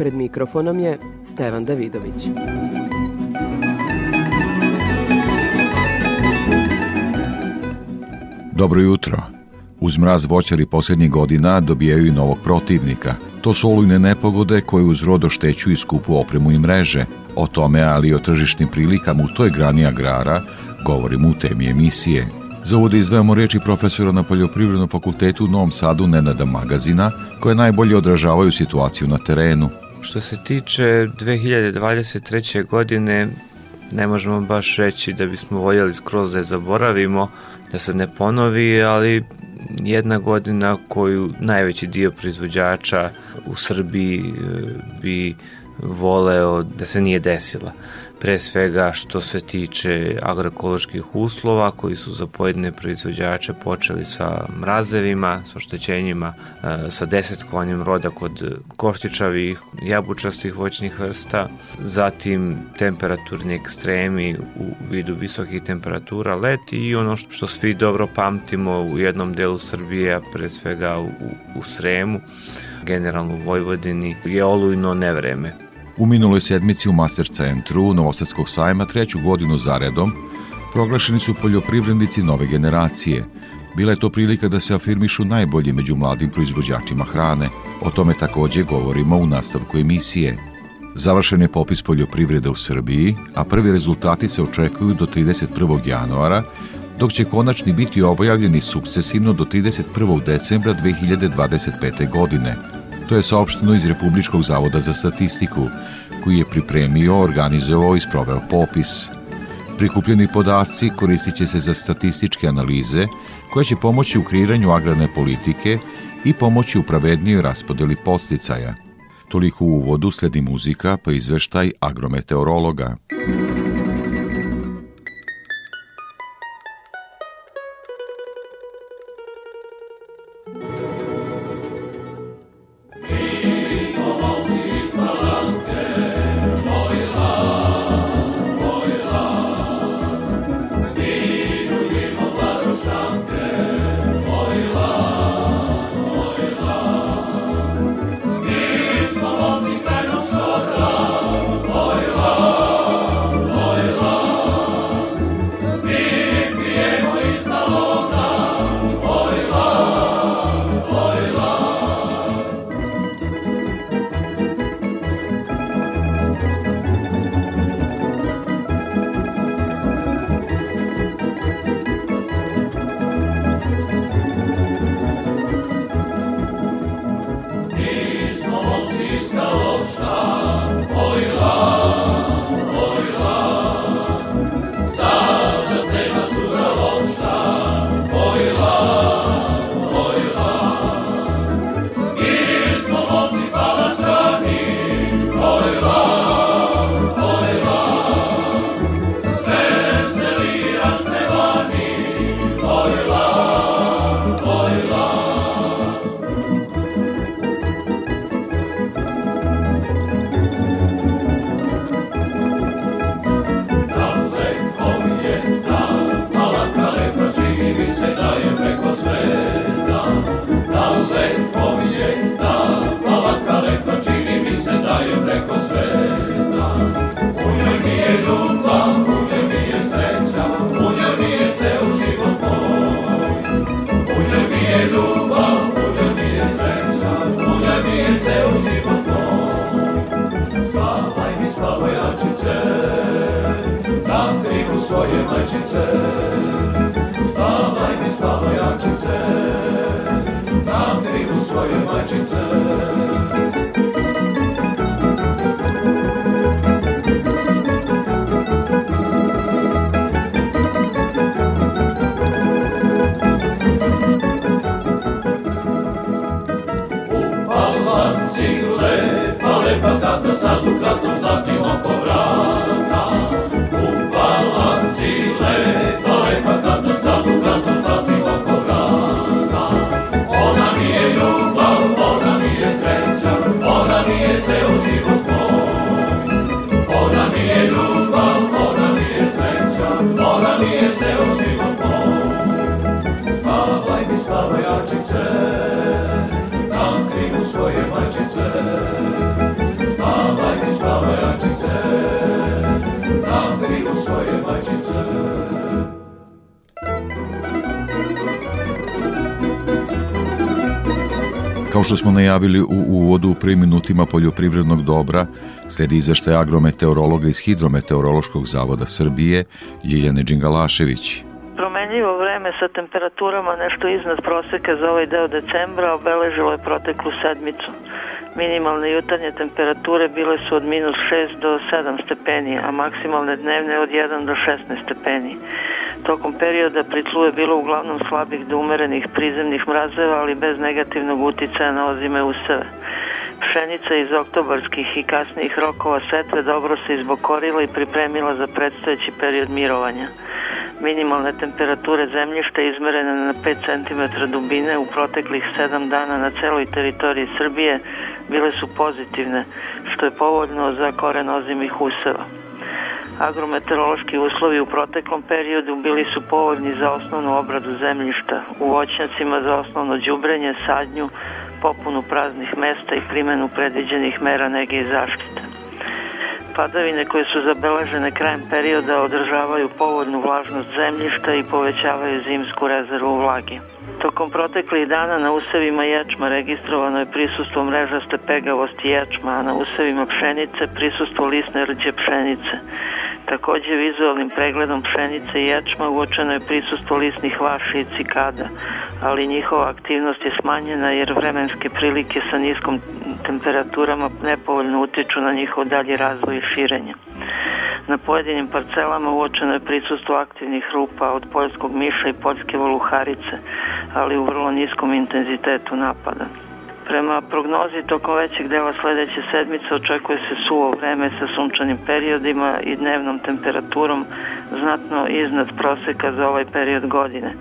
Pred mikrofonom je Stevan Davidović. Dobro jutro. Uz mraz voćari posljednjih godina dobijaju i novog protivnika. To su olujne nepogode koje uz rod oštećuju i skupu opremu i mreže. O tome, ali i o tržišnim prilikama u toj grani agrara, govorimo u temi emisije. Za ovo da izvejamo reči profesora na Poljoprivrednom fakultetu u Novom Sadu Nenada Magazina, koje najbolje odražavaju situaciju na terenu. Što se tiče 2023. godine, ne možemo baš reći da bismo voljeli skroz da je zaboravimo, da se ne ponovi, ali jedna godina koju najveći dio proizvođača u Srbiji e, bi voleo da se nije desila pre svega što se tiče agroekoloških uslova koji su za pojedine proizvođače počeli sa mrazevima, sa oštećenjima, e, sa deset konjem roda kod koštičavih, jabučastih voćnih vrsta, zatim temperaturni ekstremi u vidu visokih temperatura let i ono što svi dobro pamtimo u jednom delu Srbije, a pre svega u, u Sremu, generalno u Vojvodini, je olujno nevreme. U minuloj sedmici u Master centru Novosadskog sajma treću godinu zaredom proglašeni su poljoprivrednici nove generacije. Bila je to prilika da se afirmišu najbolji među mladim proizvođačima hrane. O tome takođe govorimo u nastavku emisije. Završen je popis poljoprivrede u Srbiji, a prvi rezultati se očekuju do 31. januara, dok će konačni biti objavljeni sukcesivno do 31. decembra 2025. godine – To je saopšteno iz Republičkog zavoda za statistiku, koji je pripremio, organizovao i sproveo popis. Prikupljeni podaci koristit će se za statističke analize koje će pomoći u kreiranju agrarne politike i pomoći u pravednijoj raspodeli podsticaja. Toliko u uvodu sledi muzika pa izveštaj agrometeorologa. Lepa, lepa kata sa dukatom zlatnim majačice, da kriju svoje majčice. Kao što smo najavili u uvodu u prvim minutima poljoprivrednog dobra, sledi izveštaj agrometeorologa iz Hidrometeorološkog zavoda Srbije Ljiljane Đingalašević promenljivo vreme sa temperaturama nešto iznad proseka za ovaj deo decembra obeležilo je proteklu sedmicu. Minimalne jutarnje temperature bile su od minus 6 do 7 stepeni, a maksimalne dnevne od 1 do 16 stepeni. Tokom perioda pri tlu je bilo uglavnom slabih do umerenih prizemnih mrazeva, ali bez negativnog uticaja na ozime useve. Pšenica iz oktobarskih i kasnijih rokova setve dobro se izbokorila i pripremila za predstojeći period mirovanja. Minimalne temperature zemljišta izmerene na 5 cm dubine u proteklih 7 dana na celoj teritoriji Srbije bile su pozitivne, što je povoljno za koren ozimih useva. Agrometeorološki uslovi u proteklom periodu bili su povoljni za osnovnu obradu zemljišta, u voćnjacima za osnovno đubrenje, sadnju, popunu praznih mesta i primenu predviđenih mera nege i zaštite. Padavine koje su zabeležene krajem perioda održavaju povoljnu vlažnost zemljišta i povećavaju zimsku rezervu vlage. Tokom proteklih dana na usevima ječma registrovano je prisustvo mrežaste pegavosti ječma, a na usevima pšenice prisustvo lisne rđe pšenice. Takođe vizualnim pregledom pšenice i ječma uočeno je prisustvo lisnih vaši i cikada, ali njihova aktivnost je smanjena jer vremenske prilike sa niskom temperaturama nepovoljno utiču na njihov dalji razvoj i širenje. Na pojedinim parcelama uočeno je prisustvo aktivnih rupa od poljskog miša i poljske voluharice, ali u vrlo niskom intenzitetu napada. Prema prognozi tokom većeg dela sledeće sedmice očekuje se suvo vreme sa sunčanim periodima i dnevnom temperaturom znatno iznad proseka za ovaj period godine,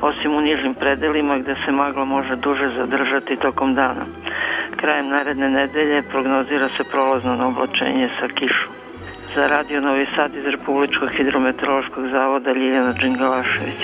osim u nižim predelima gde se magla može duže zadržati tokom dana. Krajem naredne nedelje prognozira se prolazno oblačenje sa kišom. Za Radio Novi Sad iz Republičkog hidrometeorološkog zavoda Ljiljana Đingalašević.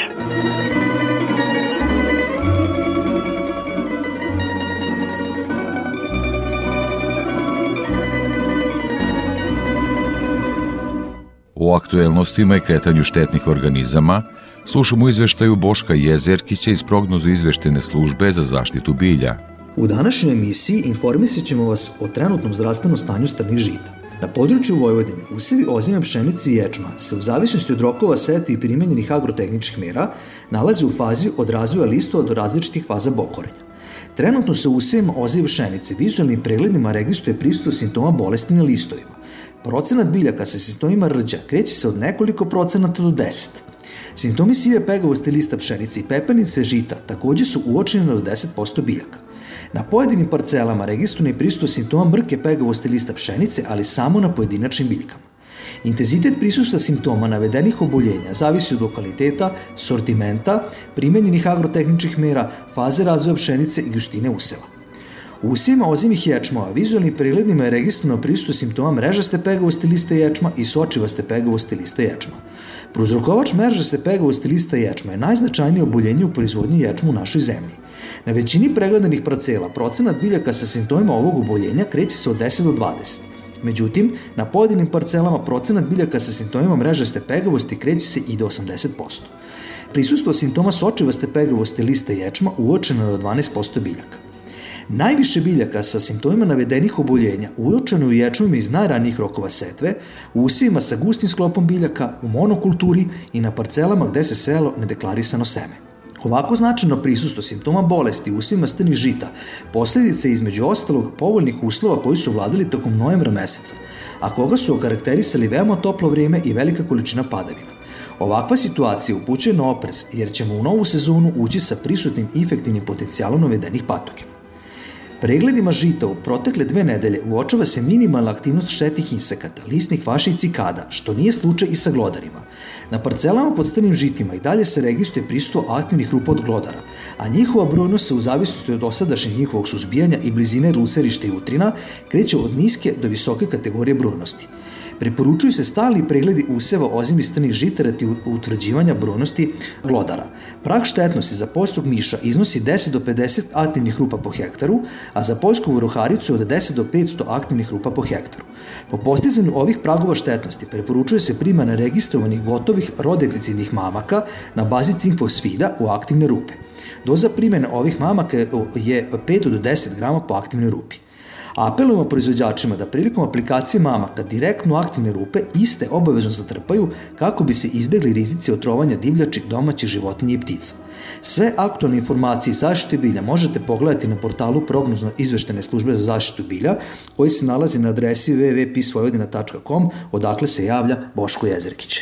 O aktuelnostima i kretanju štetnih organizama slušamo izveštaju Boška Jezerkića iz prognozu izveštene službe za zaštitu bilja. U današnjoj emisiji informisat ćemo vas o trenutnom zdravstvenom stanju strnih žita. Na području Vojvodine usevi ozime pšenice i ječma se u zavisnosti od rokova seti i primenjenih agrotehničkih mera nalaze u fazi od razvoja listova do različitih faza bokorenja. Trenutno se usevima oziva pšenice vizualnim pregledima registruje pristup simptoma bolesti na listovima. Procenat biljaka sa simptomima rđa kreće se od nekoliko procenata do 10. Simptomi sive pegavosti lista pšenice i pepenice žita takođe su uočeni do 10% biljaka. Na pojedinim parcelama registruje prisustvo simptoma mrke pegavosti lista pšenice, ali samo na pojedinačnim biljkama. Intenzitet prisustva simptoma navedenih oboljenja zavisi od lokaliteta, sortimenta, primenjenih agrotehničkih mera, faze razvoja pšenice i gustine useva. U usijima ozimih ječmova vizualnim pregledima je registrovano prisustvo simptoma mrežaste pegavosti lista ječma i sočivaste pegavosti lista ječma. Prouzrokovač mrežaste pegavosti lista ječma je najznačajnije oboljenje u proizvodnji ječma u našoj zemlji. Na većini pregledanih parcela procenat biljaka sa simptomima ovog oboljenja kreće se od 10 do 20. Međutim, na pojedinim parcelama procenat biljaka sa simptomima mrežaste pegavosti kreće se i do 80%. Prisustvo simptoma sočivaste pegavosti lista ječma uočeno je do 12% biljaka. Najviše biljaka sa simptomima navedenih oboljenja uočeno je u ječmima iz najranijih rokova setve, u usijima sa gustim sklopom biljaka, u monokulturi i na parcelama gde se selo nedeklarisano seme. Ovako značajno prisustvo simptoma bolesti u usima strnih žita posledice između ostalog povoljnih uslova koji su vladali tokom novembra meseca, a koga su okarakterisali veoma toplo vrijeme i velika količina padavina. Ovakva situacija upućuje na oprez jer ćemo u novu sezonu ući sa prisutnim infektivnim potencijalom navedenih patogena. Pregledima žita u protekle dve nedelje uočava se minimalna aktivnost štetnih insekata, lisnih vaša i cikada, što nije slučaj i sa glodarima. Na parcelama pod strnim žitima i dalje se registruje prisustvo aktivnih rupa od glodara, a njihova brojnost se u zavisnosti od osadašnjeg njihovog suzbijanja i blizine ruserišta i utrina kreće od niske do visoke kategorije brojnosti. Preporučuju se stalni pregledi useva ozimistanih žita rati utvrđivanja brojnosti glodara. Prah štetnosti za poljskog miša iznosi 10 do 50 aktivnih rupa po hektaru, a za poljsku vuroharicu od 10 do 500 aktivnih rupa po hektaru. Po postizanju ovih pragova štetnosti preporučuje se primana registrovanih gotovih rodeticidnih mamaka na bazi cinkfosfida u aktivne rupe. Doza primjene ovih mamaka je 5 do 10 grama po aktivnoj rupi. Apelujemo proizvođačima da prilikom aplikacije mamaka direktno aktivne rupe iste obavezno zatrpaju kako bi se izbegli rizici otrovanja divljači, domaćih životinja i ptica. Sve aktualne informacije zaštite bilja možete pogledati na portalu prognozno izveštene službe za zaštitu bilja koji se nalazi na adresi www.pisvojvodina.com odakle se javlja Boško Jezerkić.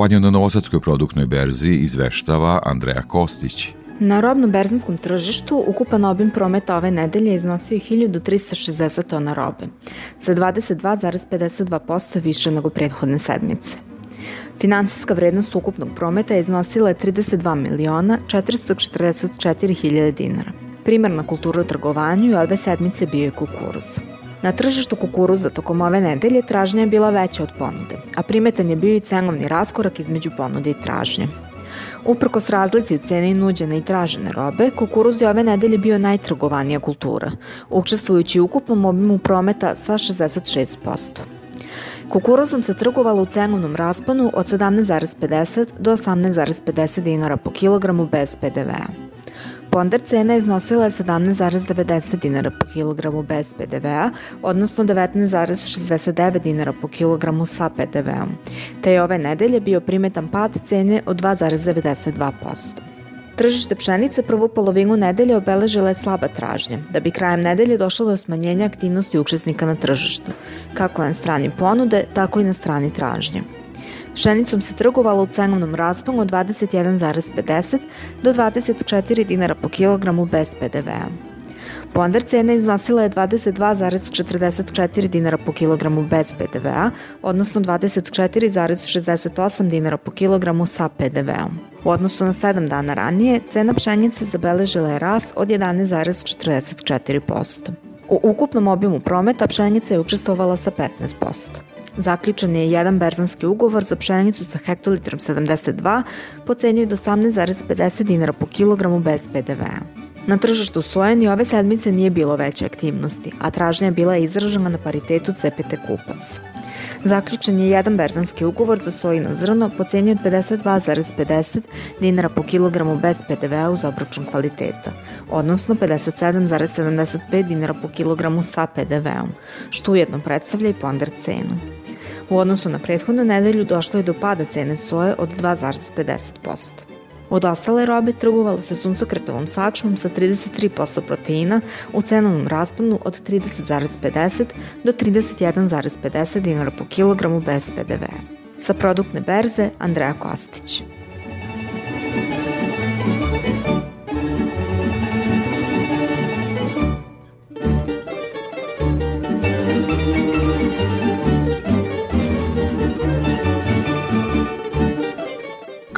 Trgovanju na Novosadskoj produktnoj berzi izveštava Andreja Kostić. Na robno-berzinskom tržištu ukupan obim prometa ove nedelje iznosio je 1360 tona robe, za 22,52% više nego prethodne sedmice. Finansijska vrednost ukupnog prometa iznosila je 32 miliona 444 hiljade dinara. Primarna kultura u trgovanju je ove sedmice bio je kukuruz. Na tržištu kukuruza tokom ove nedelje tražnja je bila veća od ponude, a primetan je bio i cenovni raskorak između ponude i tražnje. Uprkos razlici u ceni nuđene i tražene robe, kukuruz je ove nedelje bio najtrgovanija kultura, učestvujući u ukupnom obimu prometa sa 66%. Kukuruzom se trgovalo u cenovnom rasponu od 17,50 do 18,50 dinara po kilogramu bez PDV-a. Ponder cena iznosila je 17,90 dinara po kilogramu bez PDV-a, odnosno 19,69 dinara po kilogramu sa PDV-om, te je ove nedelje bio primetan pad cene od 2,92%. Tržište pšenice prvu polovinu nedelje obeležila je slaba tražnja, da bi krajem nedelje došlo do smanjenja aktivnosti učesnika na tržištu, kako na strani ponude, tako i na strani tražnje. Pšenicom se trgovalo u cenovnom rasponu od 21,50 do 24 dinara po kilogramu bez PDV-a. Ponder cena iznosila je 22,44 dinara po kilogramu bez PDV-a, odnosno 24,68 dinara po kilogramu sa PDV-om. U odnosu na 7 dana ranije, cena pšenice zabeležila je rast od 11,44%. U ukupnom objemu prometa pšenica je učestvovala sa 15%. Zaključen je jedan berzanski ugovor za pšenicu sa hektolitrom 72 po ceni od 18,50 dinara po kilogramu bez PDV-a. Na tržištu soje ni ove sedmice nije bilo veće aktivnosti, a tražnja je bila izražena na paritetu CPT kupac. Zaključen je jedan berzanski ugovor za sojino zrno po ceni od 52,50 dinara po kilogramu bez PDV-a uz obračun kvaliteta, odnosno 57,75 dinara po kilogramu sa PDV-om, što ujedno predstavlja i ponder cenu. U odnosu na prethodnu nedelju došlo je do pada cene soje od 2,50%. Od ostale robe trgovalo se suncokretovom sačmom sa 33% proteina u cenovnom rasponu od 30,50 do 31,50 dinara po kilogramu bez PDV. Sa produktne berze Andreja Kostić.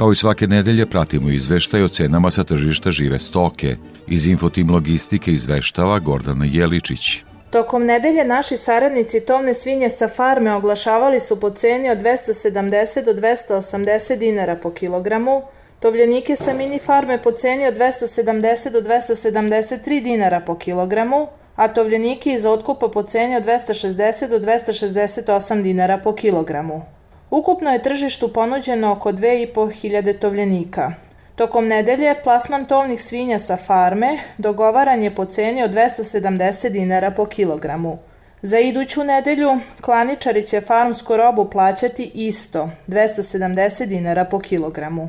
Kao i svake nedelje pratimo izveštaj o cenama sa tržišta žive stoke. Iz Infotim Logistike izveštava Gordana Jeličić. Tokom nedelje naši saradnici tovne svinje sa farme oglašavali su po ceni od 270 do 280 dinara po kilogramu, tovljenike sa mini farme po ceni od 270 do 273 dinara po kilogramu, a tovljenike iz otkupa po ceni od 260 do 268 dinara po kilogramu. Ukupno je tržištu ponuđeno oko 2500 tovljenika. Tokom nedelje plasman tovnih svinja sa farme dogovaran je po ceni od 270 dinara po kilogramu. Za iduću nedelju klaničari će farmsku robu plaćati isto, 270 dinara po kilogramu.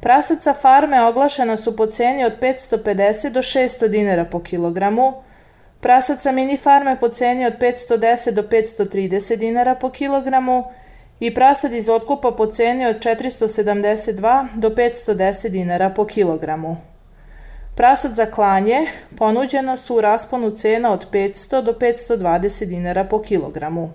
Prasaca farme oglašena su po ceni od 550 do 600 dinara po kilogramu, prasaca mini farme po ceni od 510 do 530 dinara po kilogramu i prasad iz otkupa po ceni od 472 do 510 dinara po kilogramu. Prasad za klanje ponuđeno su u rasponu cena od 500 do 520 dinara po kilogramu.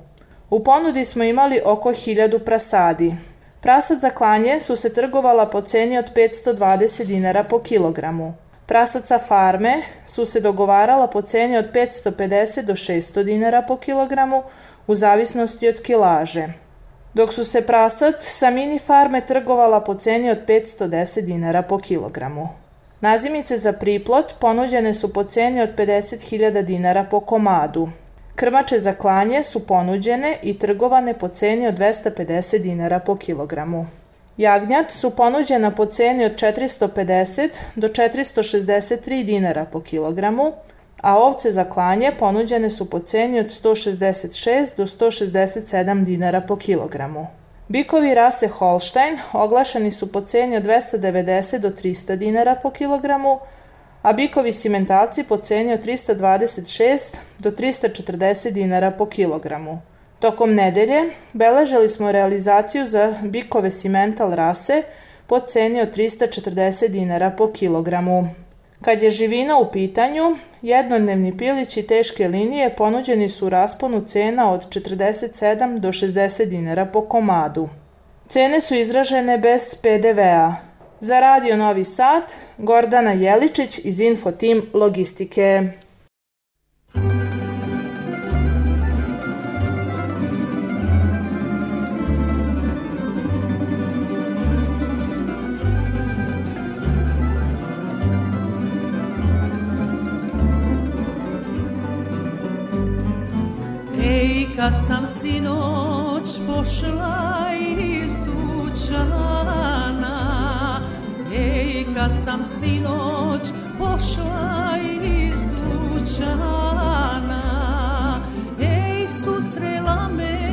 U ponudi smo imali oko 1000 prasadi. Prasad za klanje su se trgovala po ceni od 520 dinara po kilogramu. Prasaca farme su se dogovarala po ceni od 550 do 600 dinara po kilogramu u zavisnosti od kilaže dok su se prasac sa mini farme trgovala po ceni od 510 dinara po kilogramu. Nazimice za priplot ponuđene su po ceni od 50.000 dinara po komadu. Krmače za klanje su ponuđene i trgovane po ceni od 250 dinara po kilogramu. Jagnjat su ponuđena po ceni od 450 do 463 dinara po kilogramu, a ovce za klanje ponuđene su po ceni od 166 do 167 dinara po kilogramu. Bikovi rase Holstein oglašeni su po ceni od 290 do 300 dinara po kilogramu, a bikovi simentalci po ceni od 326 do 340 dinara po kilogramu. Tokom nedelje beležali smo realizaciju za bikove simental rase po ceni od 340 dinara po kilogramu. Kad je živina u pitanju, jednodnevni pilići teške linije ponuđeni su u rasponu cena od 47 do 60 dinara po komadu. Cene su izražene bez PDV-a. Za Radio Novi Sad, Gordana Jeličić iz Infotim Logistike. Kad sam sinoć pošla iz dućana Ej, kad sam sinoć pošla iz dućana Ej, susrela me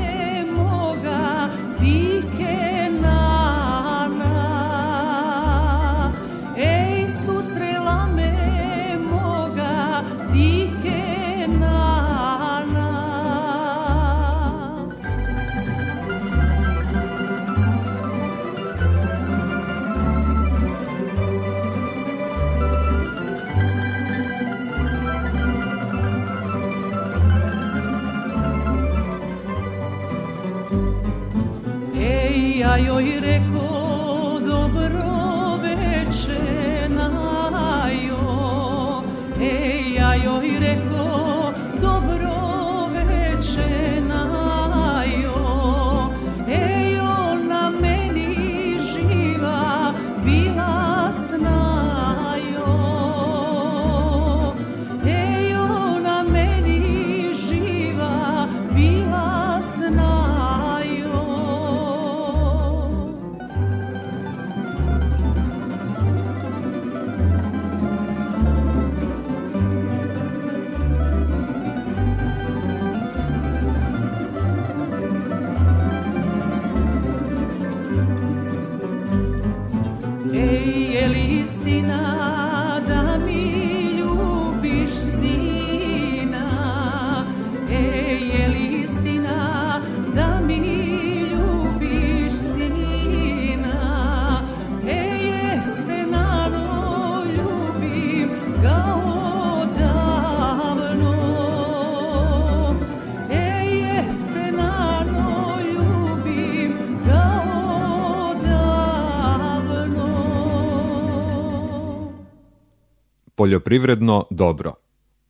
Poljoprivredno dobro.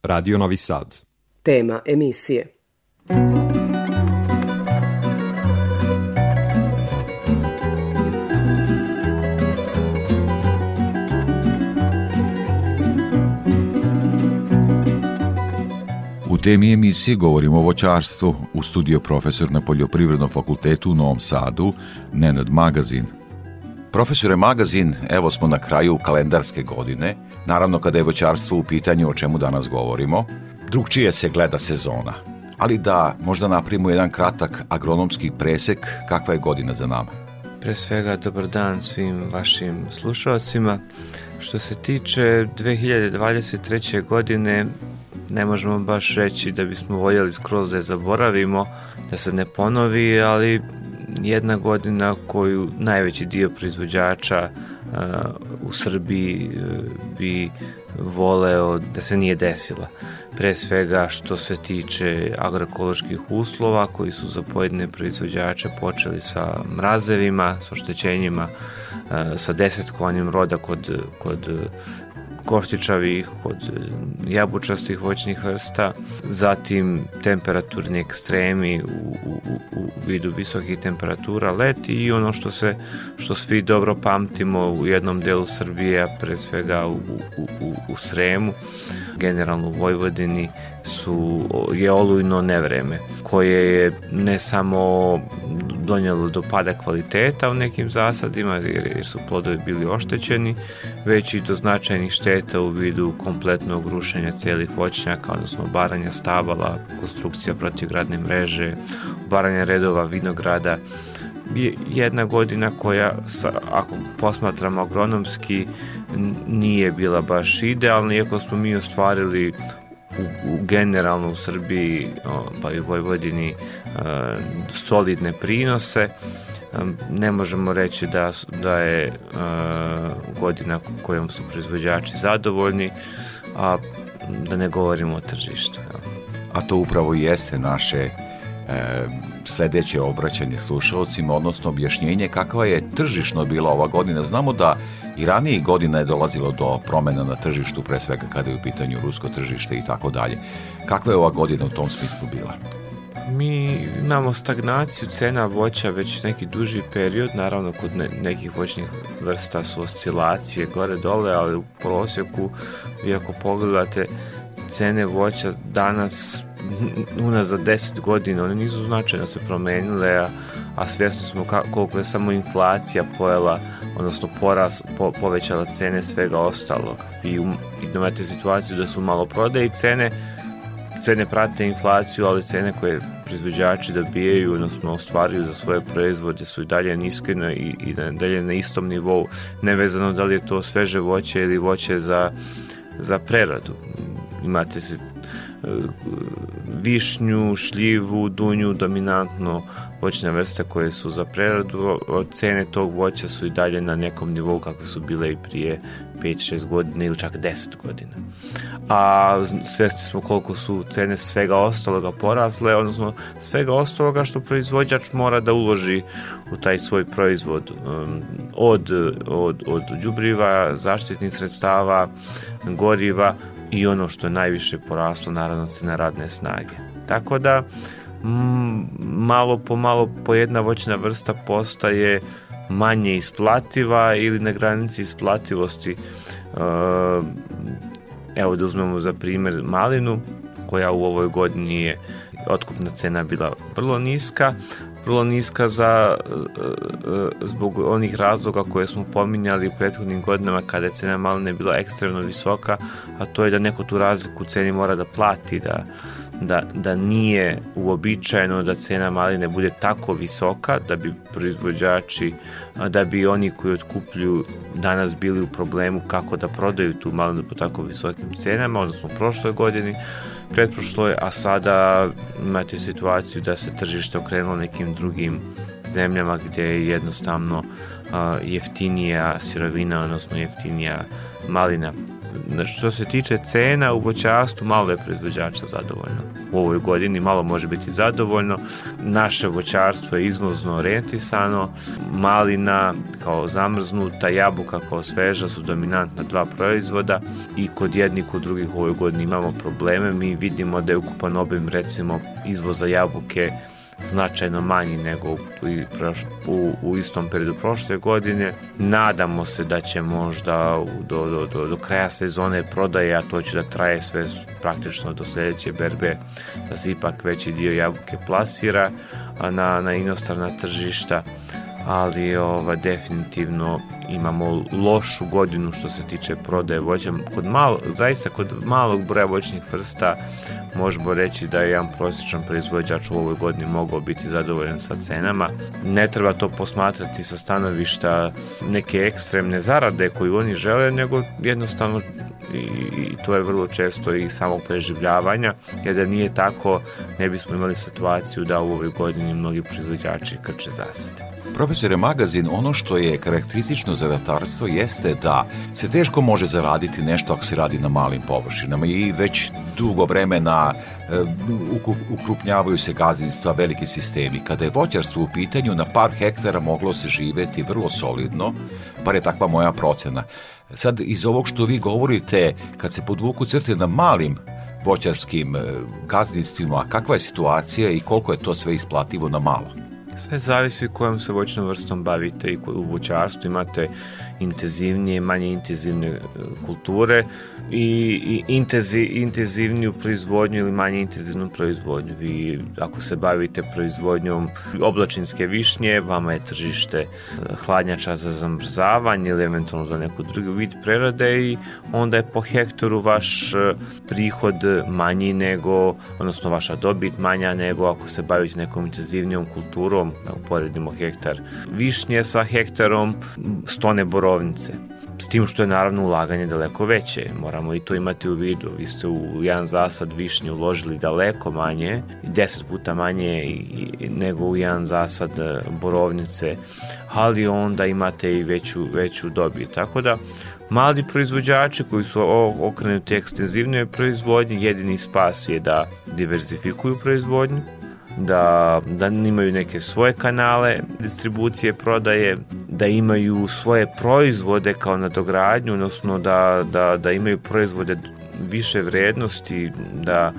Radio Novi Sad. Tema emisije. U temi emisije govorimo o voćarstvu u studio profesor na Poljoprivrednom fakultetu u Novom Sadu, Nenad Magazin. Profesore Magazin, evo smo na kraju kalendarske godine. Naravno, kada je voćarstvo u pitanju o čemu danas govorimo, drugčije se gleda sezona. Ali da možda napravimo jedan kratak agronomski presek kakva je godina za nama. Pre svega, dobar dan svim vašim slušalcima. Što se tiče 2023. godine, ne možemo baš reći da bismo voljeli skroz da je zaboravimo, da se ne ponovi, ali jedna godina koju najveći dio proizvođača uh, u Srbiji uh, bi voleo da se nije desila. Pre svega što se tiče agroekoloških uslova koji su za pojedine proizvođače počeli sa mrazevima, sa oštećenjima, uh, sa desetkovanjem roda kod, kod koštičavih, od jabučastih voćnih vrsta, zatim temperaturni ekstremi u, u, u vidu visokih temperatura leti i ono što se što svi dobro pamtimo u jednom delu Srbije, a pre svega u, u, u, u Sremu, generalno u Vojvodini su, je olujno nevreme, koje je ne samo donijelo do pada kvaliteta u nekim zasadima, jer, jer su plodovi bili oštećeni, već i do značajnih šteta u vidu kompletnog rušenja celih voćnjaka, odnosno baranja stabala, konstrukcija protivgradne mreže, baranja redova vinograda, jedna godina koja, ako posmatramo agronomski, nije bila baš idealna, iako smo mi ostvarili u, u generalno u Srbiji pa i u Vojvodini solidne prinose ne možemo reći da, da je godina kojom su proizvođači zadovoljni a da ne govorimo o tržištu a to upravo jeste naše e, sledeće obraćanje slušalcima, odnosno objašnjenje kakva je tržišno bila ova godina. Znamo da i ranije godina je dolazilo do promena na tržištu, pre svega kada je u pitanju rusko tržište i tako dalje. Kakva je ova godina u tom smislu bila? Mi imamo stagnaciju cena voća već neki duži period, naravno kod ne, nekih voćnih vrsta su oscilacije gore-dole, ali u prosjeku, vi ako pogledate cene voća danas unazad 10 godina, one nisu značajno se promenile, a, a svjesni smo ka, koliko je samo inflacija pojela, odnosno poraz, po, povećala cene svega ostalog. I, um, imate situaciju da su malo prodaje cene, cene prate inflaciju, ali cene koje proizvođači dobijaju, odnosno ostvaruju za svoje proizvode su i dalje niske na, i, i dalje na istom nivou, nevezano da li je to sveže voće ili voće za, za preradu. Imate se višnju, šljivu, dunju, dominantno voćne vrste koje su za preradu, cene tog voća su i dalje na nekom nivou kakve su bile i prije 5-6 godina ili čak 10 godina. A svesni smo koliko su cene svega ostaloga porasle, odnosno svega ostaloga što proizvođač mora da uloži u taj svoj proizvod um, od, od, od đubriva, zaštitnih sredstava, goriva, i ono što je najviše poraslo, naravno cena radne snage. Tako da, malo po malo po jedna voćna vrsta postaje manje isplativa ili na granici isplativosti. E, evo da uzmemo za primer malinu, koja u ovoj godini je otkupna cena bila vrlo niska, vrlo niska za, e, e, zbog onih razloga koje smo pominjali u prethodnim godinama kada je cena maline bila ekstremno visoka, a to je da neko tu razliku u ceni mora da plati, da, da, da nije uobičajeno da cena maline bude tako visoka da bi proizvođači, da bi oni koji otkupljuju danas bili u problemu kako da prodaju tu malinu po tako visokim cenama, odnosno u prošloj godini, pretprošloj, a sada imate situaciju da se tržište okrenulo nekim drugim zemljama gdje je jednostavno jeftinija sirovina, odnosno jeftinija malina. Znači, što se tiče cena u voćarstvu, malo je proizvođača zadovoljno. U ovoj godini malo može biti zadovoljno. Naše voćarstvo je izvozno orijentisano. Malina kao zamrznuta, jabuka kao sveža su dominantna dva proizvoda i kod jednih kod drugih u ovoj godini imamo probleme. Mi vidimo da je ukupan obim recimo izvoza jabuke značajno manji nego u, u, u istom periodu prošle godine. Nadamo se da će možda do, do, do, do kraja sezone prodaje, a to će da traje sve praktično do sledeće berbe, da se ipak veći dio jabuke plasira na, na inostrana tržišta ali ova, definitivno imamo lošu godinu što se tiče prodaje voća. Kod malo, zaista kod malog broja voćnih vrsta možemo reći da je jedan prosječan proizvođač u ovoj godini mogao biti zadovoljan sa cenama. Ne treba to posmatrati sa stanovišta neke ekstremne zarade koju oni žele, nego jednostavno i, i to je vrlo često i samog preživljavanja, jer da nije tako ne bismo imali situaciju da u ovoj godini mnogi proizvođači krče zasade. Profesore Magazin, ono što je karakteristično za ratarstvo jeste da se teško može zaraditi nešto ako se radi na malim površinama i već dugo vremena e, ukrupnjavaju se gazdinstva, veliki sistemi. Kada je voćarstvo u pitanju, na par hektara moglo se živeti vrlo solidno, bar je takva moja procena. Sad, iz ovog što vi govorite, kad se podvuku crte na malim voćarskim e, gazdinstvima, kakva je situacija i koliko je to sve isplativo na malo? Sve zavisi kojom se voćnom vrstom bavite i u voćarstvu. Imate intenzivnije, manje intenzivne e, kulture i, i intenzi, intenzivniju proizvodnju ili manje intenzivnu proizvodnju. Vi ako se bavite proizvodnjom oblačinske višnje, vama je tržište e, hladnjača za zamrzavanje ili eventualno za neku drugu vid prerade i onda je po hektaru vaš e, prihod manji nego, odnosno vaša dobit manja nego ako se bavite nekom intenzivnijom kulturom, da uporedimo hektar višnje sa hektarom stone borovnice. S tim što je naravno ulaganje daleko veće, moramo i to imati u vidu. Vi ste u jedan zasad višnje uložili daleko manje, deset puta manje nego u jedan zasad e, borovnice, ali onda imate i veću, veću dobit. Tako da mali proizvođači koji su okrenuti ekstenzivnoj proizvodnji, jedini spas je da diversifikuju proizvodnju, da, da imaju neke svoje kanale distribucije, prodaje, da imaju svoje proizvode kao nadogradnju, odnosno da, da, da imaju proizvode više vrednosti, da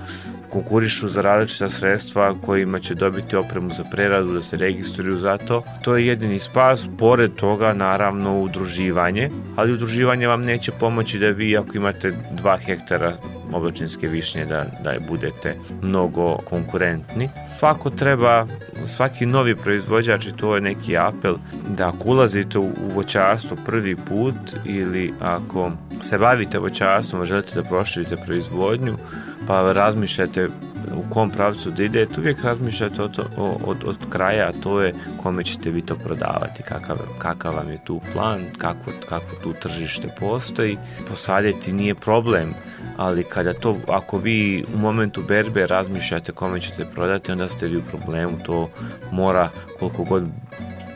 konkurišu za različita sredstva kojima će dobiti opremu za preradu, da se registruju za to. To je jedini spas, pored toga naravno udruživanje, ali udruživanje vam neće pomoći da vi ako imate 2 hektara oblačinske višnje da, da budete mnogo konkurentni. Svako treba, svaki novi proizvođač i to je neki apel da ako ulazite u voćarstvo prvi put ili ako se bavite voćarstvom, želite da proširite proizvodnju, pa razmišljate u kom pravcu da idete, uvijek razmišljate od, od, od kraja, a to je kome ćete vi to prodavati, kakav, kakav vam je tu plan, kako, kako tu tržište postoji. Posaditi nije problem, ali kada to, ako vi u momentu berbe razmišljate kome ćete prodati, onda ste vi u problemu, to mora koliko god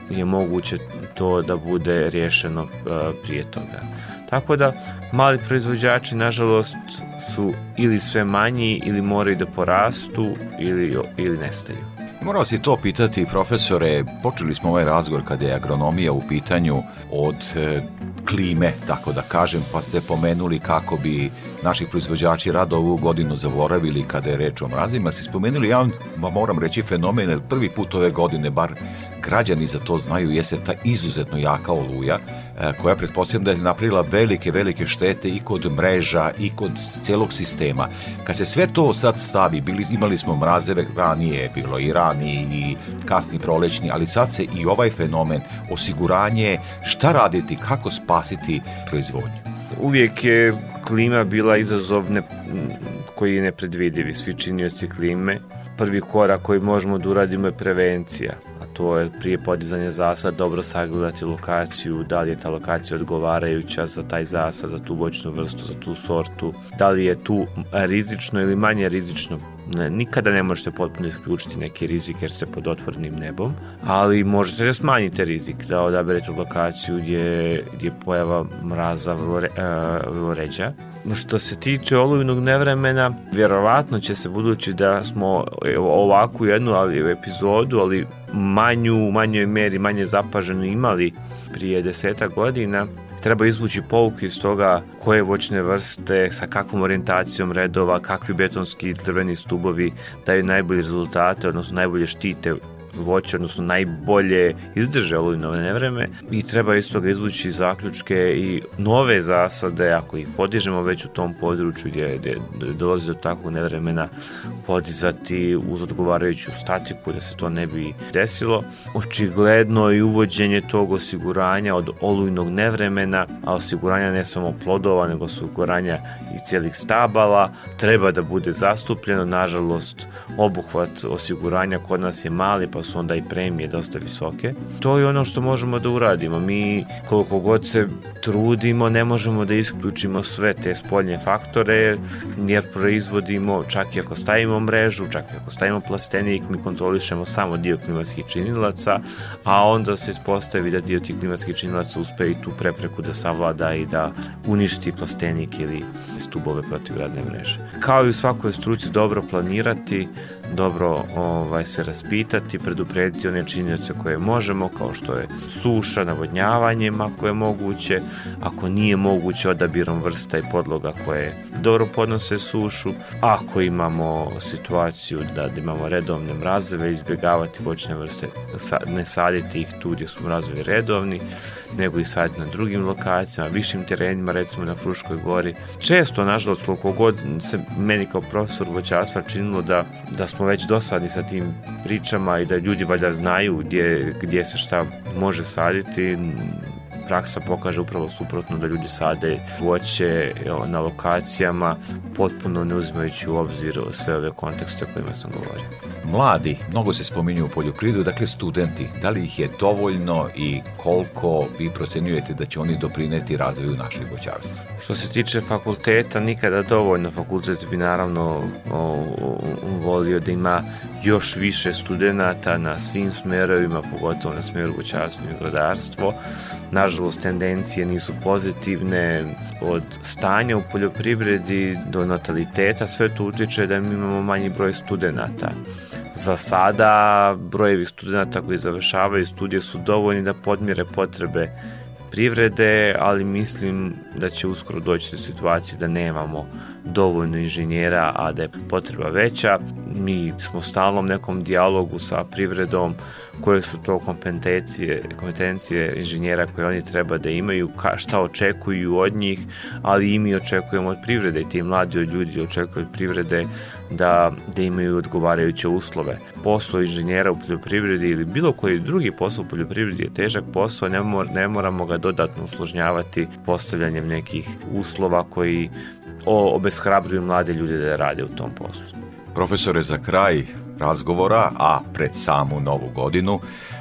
je moguće to da bude rješeno uh, prije toga. Tako da mali proizvođači nažalost su ili sve manji ili moraju da porastu ili, ili nestaju. Morao si to pitati, profesore, počeli smo ovaj razgovor kada je agronomija u pitanju od e, klime, tako da kažem, pa ste pomenuli kako bi naši proizvođači rado ovu godinu zaboravili kada je reč o mrazima. Si spomenuli jedan, moram reći, fenomen, prvi put ove godine, bar građani za to znaju, jeste ta izuzetno jaka oluja, e, koja pretpostavljam da je napravila velike, velike štete i kod mreža i kod celog sistema. Kad se sve to sad stavi, bili, imali smo mrazeve, ranije bilo i rani i kasni prolećni, ali sad se i ovaj fenomen, osiguranje, šta raditi, kako spasiti proizvodnju? Uvijek je klima bila izazov ne, koji je nepredvidivi, svi činioci klime. Prvi korak koji možemo da uradimo je prevencija to je prije podizanja zasada dobro sagledati lokaciju, da li je ta lokacija odgovarajuća za taj zasad, za tu voćnu vrstu, za tu sortu, da li je tu rizično ili manje rizično ne, nikada ne možete potpuno isključiti neki rizik jer ste pod otvornim nebom, ali možete da smanjite rizik, da odaberete lokaciju gdje, gdje je pojava mraza vrlo, re, uh, vrlo ređa. Što se tiče olujnog nevremena, vjerovatno će se budući da smo ovakvu jednu ali, epizodu, ali manju, u manjoj meri, manje zapaženo imali prije deseta godina, treba izvući pouke iz toga koje voćne vrste, sa kakvom orijentacijom redova, kakvi betonski drveni stubovi daju najbolje rezultate, odnosno najbolje štite voće, odnosno najbolje izdrže olujno nevreme i treba iz toga izvući zaključke i nove zasade, ako ih podižemo već u tom području gdje, gdje dolazi do takvog nevremena, podizati uz odgovarajuću statiku da se to ne bi desilo. Očigledno i uvođenje tog osiguranja od olujnog nevremena, a osiguranja ne samo plodova, nego osiguranja i cijelih stabala, treba da bude zastupljeno. Nažalost, obuhvat osiguranja kod nas je mali, pa su onda i premije dosta visoke. To je ono što možemo da uradimo. Mi koliko god se trudimo, ne možemo da isključimo sve te spoljne faktore, jer proizvodimo, čak i ako stavimo mrežu, čak i ako stavimo plastenik, mi kontrolišemo samo dio klimatskih činilaca, a onda se ispostavi da dio tih klimatskih činilaca uspe i tu prepreku da savlada i da uništi plastenik ili stubove protivgradne mreže. Kao i u svakoj struci dobro planirati, dobro ovaj, se raspitati, preduprediti one činjenice koje možemo, kao što je suša, navodnjavanjem ako je moguće, ako nije moguće odabirom vrsta i podloga koje dobro podnose sušu, ako imamo situaciju da, da imamo redovne mrazeve, izbjegavati voćne vrste, ne saditi ih tu gdje su mrazovi redovni, nego i sad na drugim lokacijama, višim terenima, recimo na Fruškoj gori. Često, nažalost, koliko god se meni kao profesor voćarstva činilo da, da smo već dosadni sa tim pričama i da ljudi valjda znaju gdje, gdje se šta može saditi, praksa pokaže upravo suprotno da ljudi sade voće na lokacijama potpuno ne uzimajući u obzir sve ove kontekste o kojima sam govorio. Mladi, mnogo se spominju u poljoprivredu, dakle studenti, da li ih je dovoljno i koliko vi procenjujete da će oni doprineti razvoju našeg voćarstva? Što se tiče fakulteta, nikada dovoljno. Fakultet bi naravno o, o, volio da ima još više studenta na svim smerovima, pogotovo na smeru voćarstvo i grodarstvo. Nažalost, tendencije nisu pozitivne od stanja u poljoprivredi do nataliteta, sve to utiče da mi imamo manji broj studenta. Za sada brojevi studenta koji završavaju studije su dovoljni da podmire potrebe privrede, ali mislim da će uskoro doći do situacije da nemamo dovoljno inženjera, a da je potreba veća. Mi smo u stalnom nekom dijalogu sa privredom koje su to kompetencije, kompetencije inženjera koje oni treba da imaju, ka, šta očekuju od njih, ali i mi očekujemo od privrede i ti mladi od ljudi očekuju od privrede da, da imaju odgovarajuće uslove. Posao inženjera u poljoprivredi ili bilo koji drugi posao u poljoprivredi je težak posao, ne, mor, ne moramo ga dodatno usložnjavati postavljanjem nekih uslova koji obeshrabruju mlade ljude da rade u tom poslu. Profesore, za kraj razgovora, a pred samu novu godinu,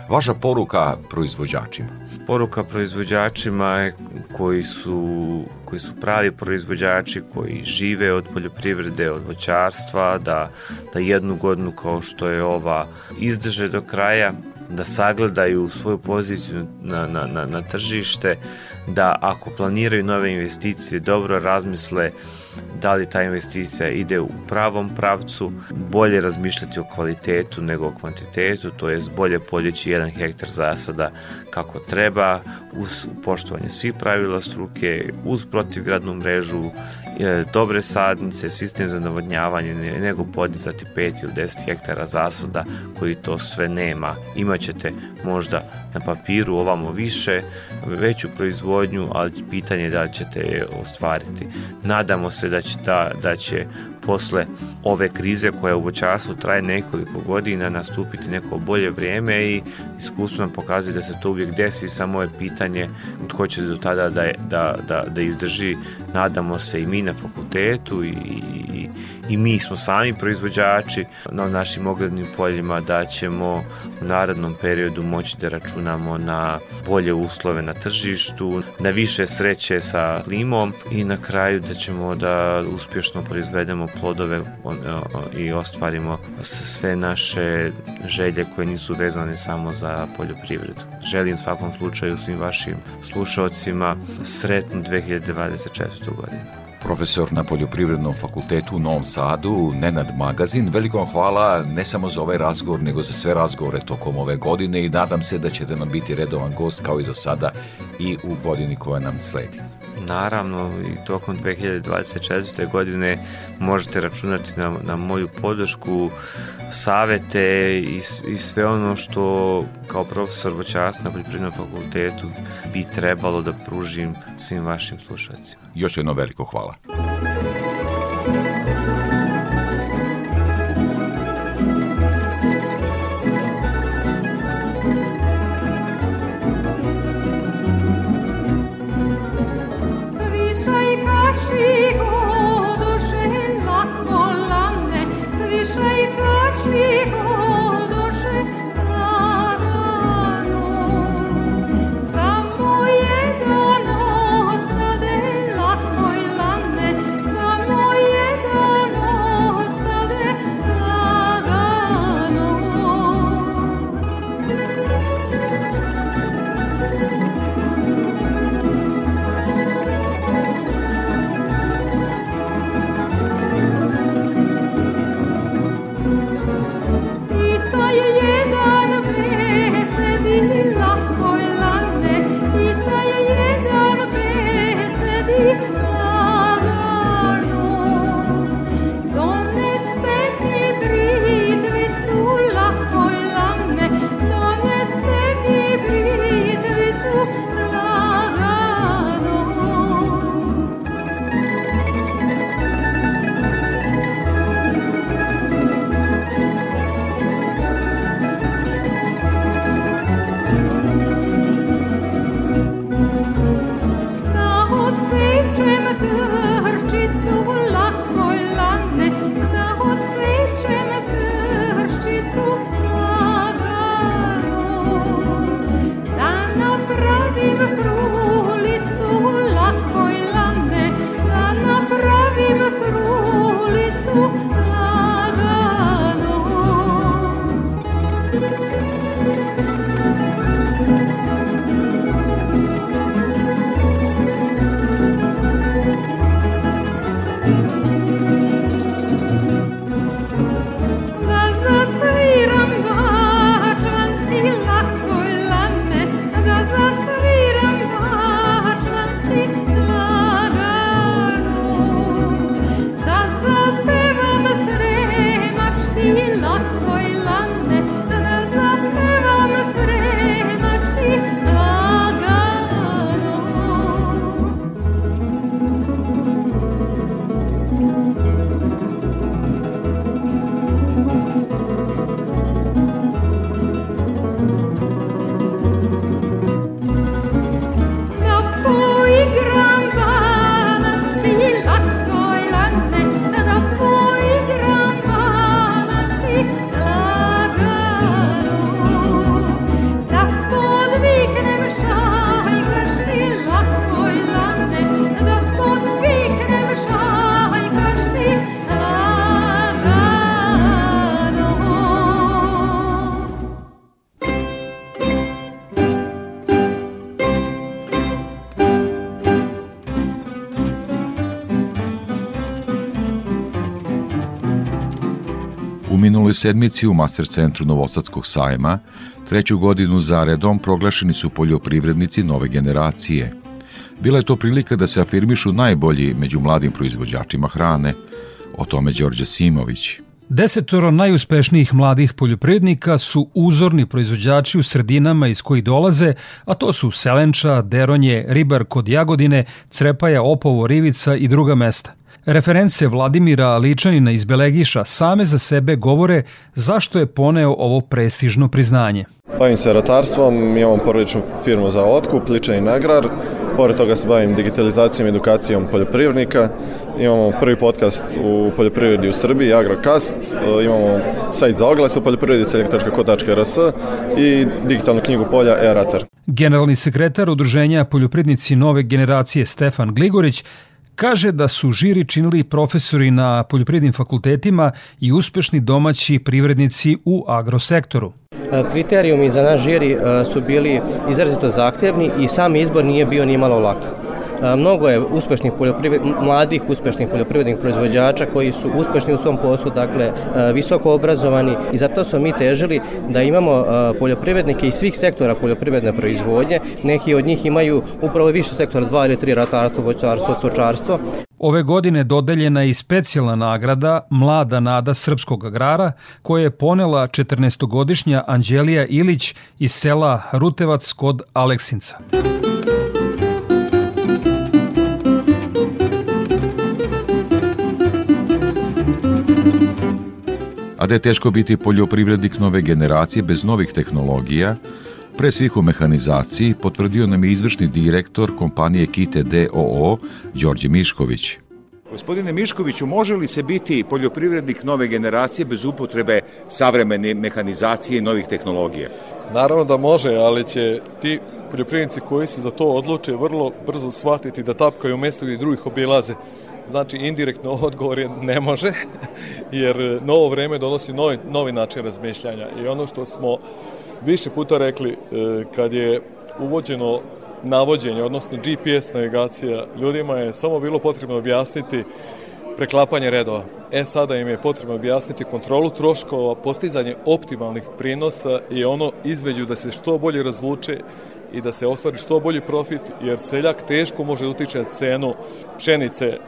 vaša poruka proizvođačima? Poruka proizvođačima koji su, koji su pravi proizvođači, koji žive od poljoprivrede, od voćarstva, da, da jednu godinu kao što je ova izdrže do kraja, da sagledaju svoju poziciju na, na, na, na tržište, da ako planiraju nove investicije dobro razmisle da li ta investicija ide u pravom pravcu, bolje razmišljati o kvalitetu nego o kvantitetu, to je bolje podjeći jedan hektar zasada kako treba, uz poštovanje svih pravila struke, uz protivgradnu mrežu, dobre sadnice, sistem za navodnjavanje, nego podizati 5 ili 10 hektara zasada koji to sve nema. Imaćete možda na papiru ovamo više, veću proizvodnju, ali pitanje je da li ćete je ostvariti. Nadamo se da će, da, da će posle ove krize koja u voćarstvu traje nekoliko godina nastupiti neko bolje vrijeme i iskustvo nam pokazuje da se to uvijek desi, samo je pitanje tko će do tada da, da, da, da izdrži. Nadamo se i mi na fakultetu i, i, mi smo sami proizvođači na našim oglednim poljima da ćemo u narednom periodu moći da računamo na bolje uslove na tržištu, na više sreće sa klimom i na kraju da ćemo da uspješno proizvedemo plodove i ostvarimo sve naše želje koje nisu vezane samo za poljoprivredu. Želim svakom slučaju svim vašim slušalcima sretnu 2024. godinu profesor na Poljoprivrednom fakultetu u Novom Sadu, Nenad Magazin. Veliko hvala ne samo za ovaj razgovor, nego za sve razgovore tokom ove godine i nadam se da ćete nam biti redovan gost kao i do sada i u godini koja nam sledi. Naravno, i tokom 2024. godine možete računati na, na moju podršku, savete i, i sve ono što kao profesor voćarstva na Poljoprivrednom fakultetu bi trebalo da pružim svim vašim slušalcima. Još jedno veliko hvala. Minuloj sedmici u Master centru Novosadskog sajma, treću godinu zaredom proglašeni su poljoprivrednici nove generacije. Bila je to prilika da se afirmišu najbolji među mladim proizvođačima hrane, o tome Đorđe Simović. Desetoro najuspešnijih mladih poljoprivrednika su uzorni proizvođači u sredinama iz kojih dolaze, a to su Selenča, Deronje, Ribar kod Jagodine, Crepaja, Opovo, Rivica i druga mesta. Reference Vladimira Ličanina iz Belegiša same za sebe govore zašto je poneo ovo prestižno priznanje. Bavim se ratarstvom, imam porodičnu firmu za otkup, Ličanin agrar. Pored toga se bavim digitalizacijom i edukacijom poljoprivrednika. Imamo prvi podcast u poljoprivredi u Srbiji, Agrokast. Imamo sajt za oglas u poljoprivredi, celjak.ko.rs i digitalnu knjigu polja e-ratar. Generalni sekretar Udruženja poljoprivrednici nove generacije Stefan Gligorić Kaže da su žiri činili profesori na poljoprivrednim fakultetima i uspešni domaći privrednici u agrosektoru. Kriterijumi za naš žiri e, su bili izrazito zahtevni i sam izbor nije bio ni malo lak. Mnogo je uspešnih mladih uspešnih poljoprivrednih proizvođača koji su uspešni u svom poslu, dakle visoko obrazovani i zato smo mi težili da imamo poljoprivrednike iz svih sektora poljoprivredne proizvodnje. Neki od njih imaju upravo više sektora, dva ili tri ratarstvo, voćarstvo, stočarstvo. Ove godine dodeljena je i specijalna nagrada Mlada nada srpskog agrara koje je ponela 14-godišnja Anđelija Ilić iz sela Rutevac kod Aleksinca. A da je teško biti poljoprivrednik nove generacije bez novih tehnologija, pre svih u mehanizaciji, potvrdio nam je izvršni direktor kompanije Kite DOO, Đorđe Mišković. Gospodine Miškoviću, može li se biti poljoprivrednik nove generacije bez upotrebe savremene mehanizacije i novih tehnologija? Naravno da može, ali će ti poljoprivrednici koji se za to odluče vrlo brzo shvatiti da tapkaju u mestu gdje drugih obilaze. Znači, indirektno odgovor je ne može, jer novo vreme donosi novi, novi način razmišljanja. I ono što smo više puta rekli, e, kad je uvođeno navođenje, odnosno GPS navigacija, ljudima je samo bilo potrebno objasniti preklapanje redova. E sada im je potrebno objasniti kontrolu troškova, postizanje optimalnih prinosa i ono između da se što bolje razvuče i da se ostvari što bolji profit, jer seljak teško može da utiče cenu pšenice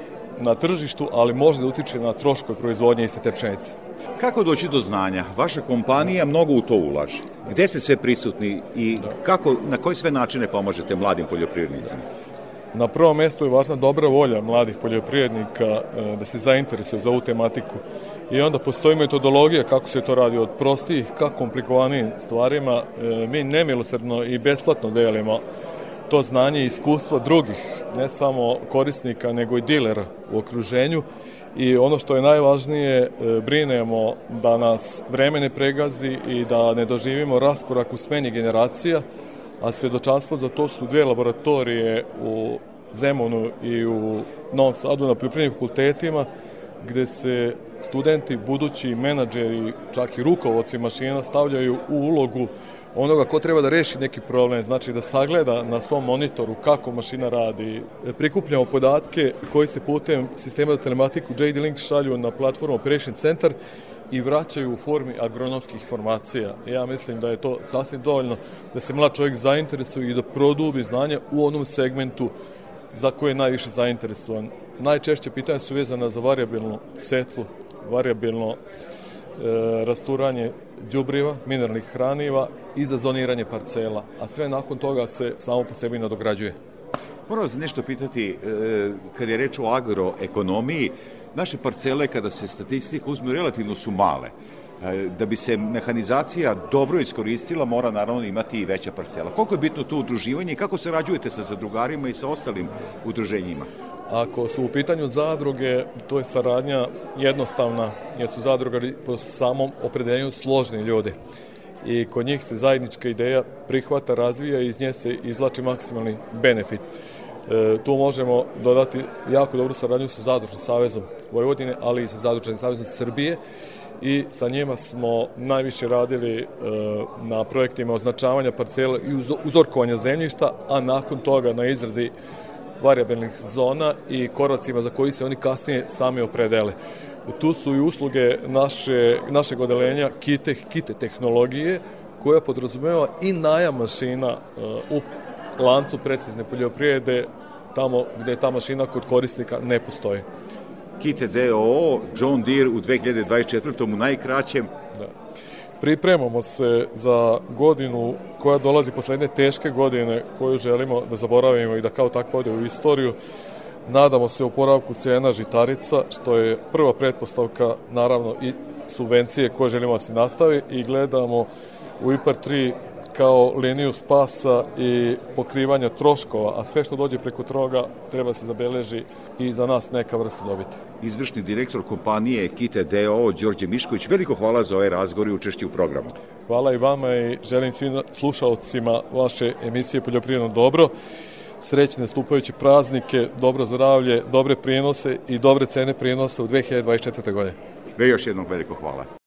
na tržištu, ali može da utiče na troškove proizvodnje iste te pšenice. Kako doći do znanja? Vaša kompanija mnogo u to ulaže. Gde ste sve prisutni i kako, na koje sve načine pomožete mladim poljoprivrednicima? Na prvom mjestu je važna dobra volja mladih poljoprivrednika e, da se zainteresuju za ovu tematiku. I onda postoji metodologija kako se to radi od prostih ka komplikovanijim stvarima. E, mi nemilosredno i besplatno delimo to znanje i iskustvo drugih, ne samo korisnika, nego i dilera u okruženju. I ono što je najvažnije, e, brinemo da nas vreme ne pregazi i da ne doživimo raskorak u smeni generacija, a svedočanstvo za to su dve laboratorije u Zemunu i u Novom Sadu na poljoprivrednim fakultetima, gde se studenti, budući menadžeri, čak i rukovodci mašina stavljaju u ulogu onoga ko treba da reši neki problem, znači da sagleda na svom monitoru kako mašina radi. Prikupljamo podatke koji se putem sistema za telematiku JD Link šalju na platformu Operation Center i vraćaju u formi agronomskih informacija. Ja mislim da je to sasvim dovoljno da se mlad čovjek zainteresuje i da produbi znanje u onom segmentu za koje je najviše zainteresovan. Najčešće pitanja su vezana za variabilnu setvu, variabilno e, rasturanje đubriva, mineralnih hraniva i za zoniranje parcela, a sve nakon toga se samo po sebi nadograđuje. Moram vas nešto pitati, e, kad je reč o agroekonomiji, naše parcele kada se statistika uzme relativno su male. E, da bi se mehanizacija dobro iskoristila, mora naravno imati i veća parcela. Koliko je bitno to udruživanje i kako se rađujete sa zadrugarima i sa ostalim udruženjima? Ako su u pitanju zadruge, to je saradnja jednostavna, jer su zadrugari po samom opredeljenju složni ljudi. I kod njih se zajednička ideja prihvata, razvija i iz nje se izlači maksimalni benefit. E, tu možemo dodati jako dobru saradnju sa Zadružnim savezom Vojvodine, ali i sa Zadružnim savezom Srbije i sa njima smo najviše radili e, na projektima označavanja parcela i uzorkovanja zemljišta, a nakon toga na izradi variabilnih zona i koracima za koji se oni kasnije sami opredele. Tu su i usluge naše, našeg odelenja kite, kite tehnologije koja podrazumeva i najam mašina uh, u lancu precizne poljoprivrede tamo gde ta mašina kod korisnika ne postoji. Kite DOO, John Deere u 2024. u najkraćem. Da. Pripremamo se za godinu koja dolazi posle jedne teške godine koju želimo da zaboravimo i da kao takva ode u istoriju. Nadamo se oporavku cena žitarica, što je prva pretpostavka, naravno, i subvencije koje želimo da se nastavi i gledamo u IPAR 3 kao liniju spasa i pokrivanja troškova, a sve što dođe preko toga treba se zabeleži i za nas neka vrsta dobiti. Izvršni direktor kompanije Kite DO, Đorđe Mišković, veliko hvala za ovaj razgovor i učešće u programu. Hvala i vama i želim svim slušalcima vaše emisije Poljoprivredno dobro srećne stupajuće praznike, dobro zdravlje, dobre prinose i dobre cene prinosa u 2024. godine. Ve još jednog veliko hvala.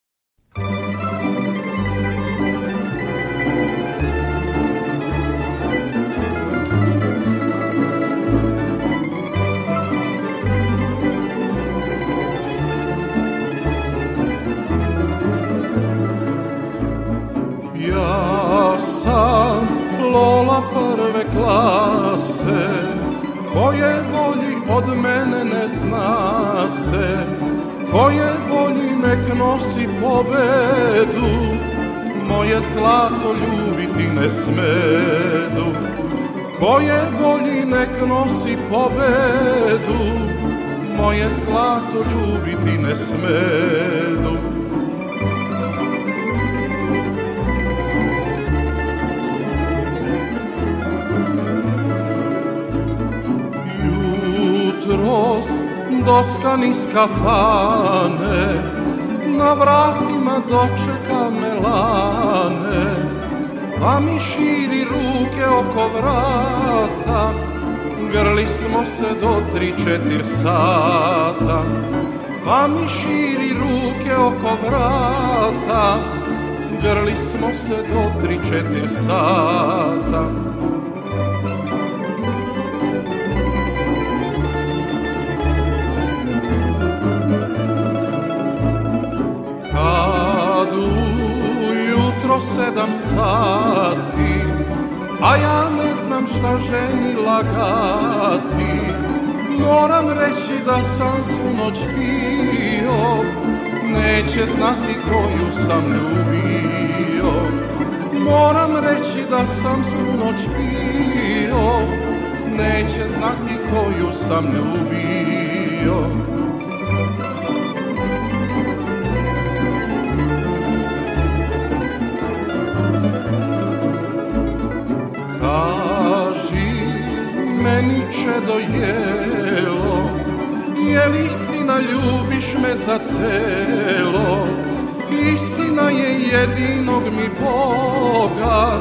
Lola prve klase Koje bolji od mene ne zna se. Koje bolji nek nosi pobedu Moje zlato ljubiti ne smedu. Koje bolji nek nosi pobedu Moje zlato ljubiti ne smedu jutros docka niz kafane Na vratima dočeka me lane Pa mi širi ruke oko vrata Grli smo se do tri, četir sata. Pa mi širi ruke oko vrata Grli smo se do tri, četir sata jutro sedam sati A ja ne znam šta ženi lagati. Moram reći da sam svu noć pio Neće znati koju sam ljubio. Moram reći da sam svu noć pio Neće znati koju sam ljubio Je li istina ljubiš me za celo. Istina je jedinog mi Boga.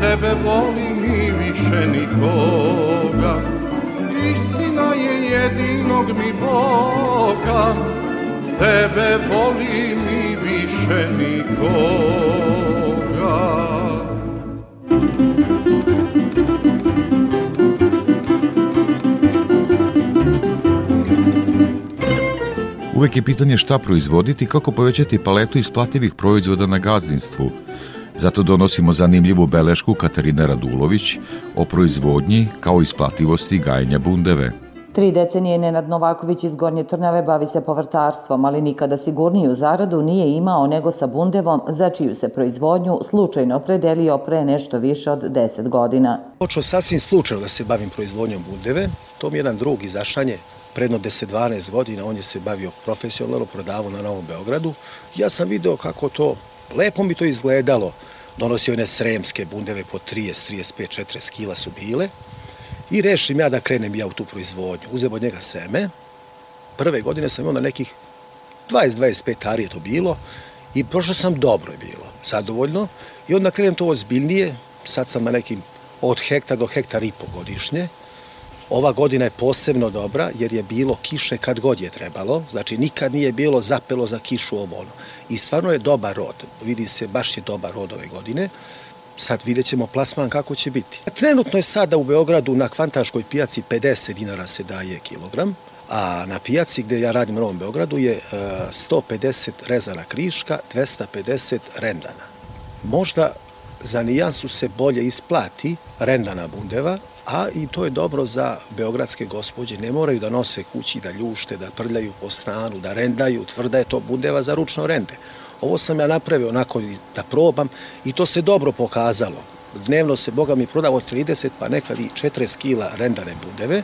Tebe volim i više nikoga. Istina je jedinog mi Boga. Tebe volim i više nikoga Uvek je pitanje šta proizvoditi i kako povećati paletu isplativih proizvoda na gazdinstvu. Zato donosimo zanimljivu belešku Katarina Radulović o proizvodnji kao isplativosti gajenja bundeve. Tri decenije Nenad Novaković iz Gornje Trnave bavi se povrtarstvom, ali nikada sigurniju zaradu nije imao nego sa bundevom za čiju se proizvodnju slučajno predelio pre nešto više od 10 godina. Počeo sasvim slučajno da se bavim proizvodnjom bundeve. To mi jedan drug iz Ašanje predno 10-12 godina, on je se bavio profesionalno, prodavao na Novom Beogradu. Ja sam video kako to, lepo mi to izgledalo. Donosio one sremske bundeve po 30, 35, 40 kila su bile. I rešim ja da krenem ja u tu proizvodnju. Uzem od njega seme. Prve godine sam imao na nekih 20-25 ari je to bilo. I prošlo sam dobro je bilo, zadovoljno. I onda krenem to ozbiljnije. Sad sam na nekim od hektar do hektar i po godišnje. Ova godina je posebno dobra jer je bilo kiše kad god je trebalo, znači nikad nije bilo zapelo za kišu ovo ono. I stvarno je dobar rod, vidi se baš je dobar rod ove godine. Sad vidjet ćemo plasman kako će biti. Trenutno je sada u Beogradu na kvantaškoj pijaci 50 dinara se daje kilogram, a na pijaci gde ja radim u Novom Beogradu je 150 rezana kriška, 250 rendana. Možda za nijansu se bolje isplati rendana bundeva, a i to je dobro za beogradske gospođe. Ne moraju da nose kući, da ljušte, da prljaju po stanu, da rendaju, tvrda je to bundeva za ručno rende. Ovo sam ja napravio onako da probam i to se dobro pokazalo. Dnevno se, Boga mi, prodavo 30 pa nekad i 40 kila rendane bundeve,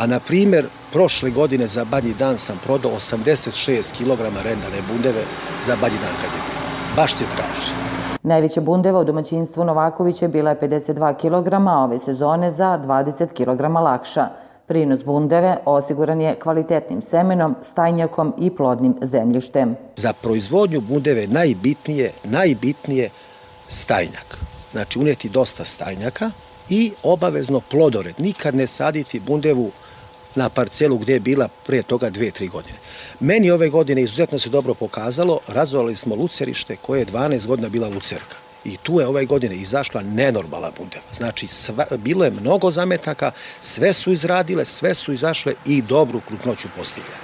A na primjer, prošle godine za badnji dan sam prodao 86 kg rendane bundeve za badnji dan kad je bio. Baš se traži. Najveća bundeva u domaćinstvu Novakovića bila je 52 kg, a ove sezone za 20 kg lakša. Prinos bundeve osiguran je kvalitetnim semenom, stajnjakom i plodnim zemljištem. Za proizvodnju bundeve najbitnije, najbitnije stajnjak. Znači unijeti dosta stajnjaka i obavezno plodored. Nikad ne saditi bundevu na parcelu gdje je bila prije toga dve, tri godine. Meni ove godine izuzetno se dobro pokazalo, razvojali smo lucerište koje je 12 godina bila lucerka. I tu je ove godine izašla nenormalna bundeva. Znači, sva, bilo je mnogo zametaka, sve su izradile, sve su izašle i dobru krupnoću postigle.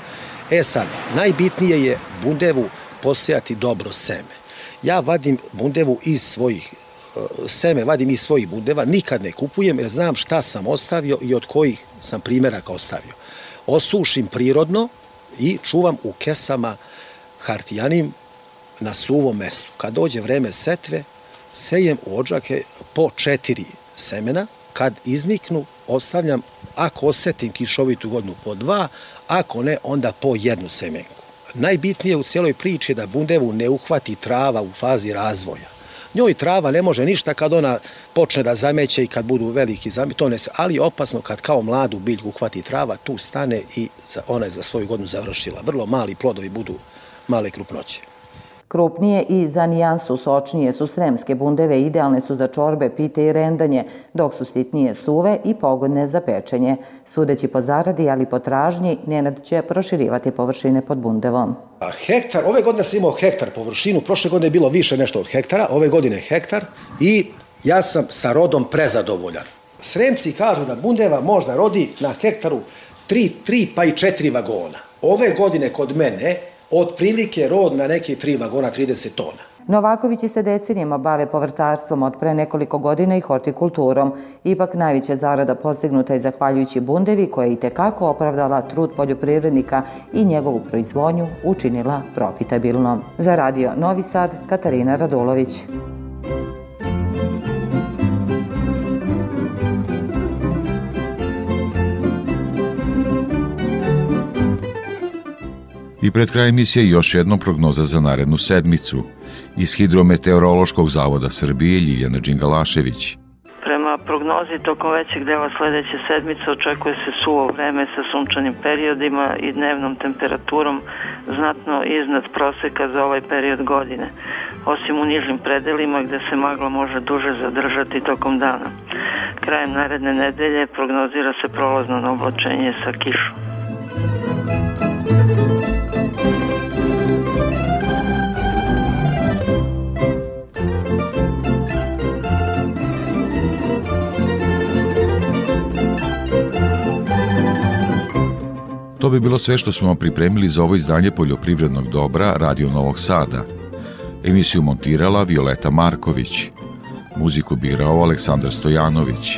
E sad, najbitnije je bundevu posejati dobro seme. Ja vadim bundevu iz svojih seme vadim iz svojih bundeva, nikad ne kupujem jer znam šta sam ostavio i od kojih sam primjeraka ostavio. Osušim prirodno i čuvam u kesama hartijanim na suvom mestu. Kad dođe vreme setve, sejem u ođake po četiri semena, kad izniknu, ostavljam, ako osetim kišovitu godinu, po dva, ako ne, onda po jednu semenku. Najbitnije u cijeloj priči je da bundevu ne uhvati trava u fazi razvoja. Njoj trava ne može ništa kad ona počne da zameće i kad budu veliki zameće, to ne se, ali je opasno kad kao mladu biljku uhvati trava, tu stane i ona je za svoju godinu završila. Vrlo mali plodovi budu male krupnoće. Krupnije i za nijansu sočnije su sremske bundeve, idealne su za čorbe, pite i rendanje, dok su sitnije suve i pogodne za pečenje. Sudeći po zaradi, ali po tražnji, Nenad će proširivati površine pod bundevom. A hektar, ove godine sam imao hektar površinu, prošle godine je bilo više nešto od hektara, ove godine hektar i ja sam sa rodom prezadovoljan. Sremci kažu da bundeva možda rodi na hektaru 3, 3 pa i 4 vagona. Ove godine kod mene otprilike rod na neki tri vagona 30 tona. Novakovići se decenijama bave povrtarstvom od pre nekoliko godina i hortikulturom. Ipak najveća zarada postignuta je zahvaljujući bundevi koja je i tekako opravdala trud poljoprivrednika i njegovu proizvodnju učinila profitabilnom. Za radio Novi Sad, Katarina Radulović. I pred kraj emisije još jednom prognoza za narednu sedmicu. Iz Hidrometeorološkog zavoda Srbije Ljiljana Đingalašević. Prema prognozi tokom većeg dela sledeće sedmice očekuje se suvo vreme sa sunčanim periodima i dnevnom temperaturom znatno iznad proseka za ovaj period godine, osim u nižim predelima gde se magla može duže zadržati tokom dana. Krajem naredne nedelje prognozira se prolazno na oblačenje sa kišom. To bi bilo sve što smo pripremili za ovo izdanje poljoprivrednog dobra Radio Novog Sada. Emisiju montirala Violeta Marković. Muziku birao Aleksandar Stojanović.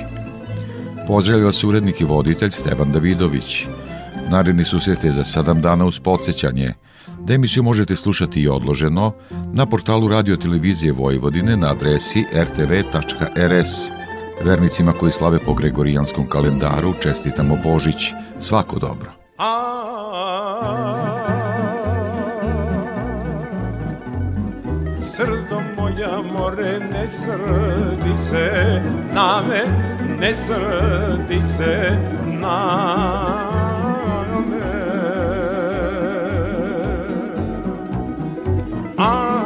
Pozdravlja vas urednik i voditelj Stevan Davidović. Naredni susret je za 7 dana uz podsjećanje, da emisiju možete slušati i odloženo na portalu Radio Televizije Vojvodine na adresi rtv.rs. Vernicima koji slave po Gregorijanskom kalendaru čestitamo Božić. Svako dobro. Srdo moja more ne srdi se na me, ne srdi se na me. A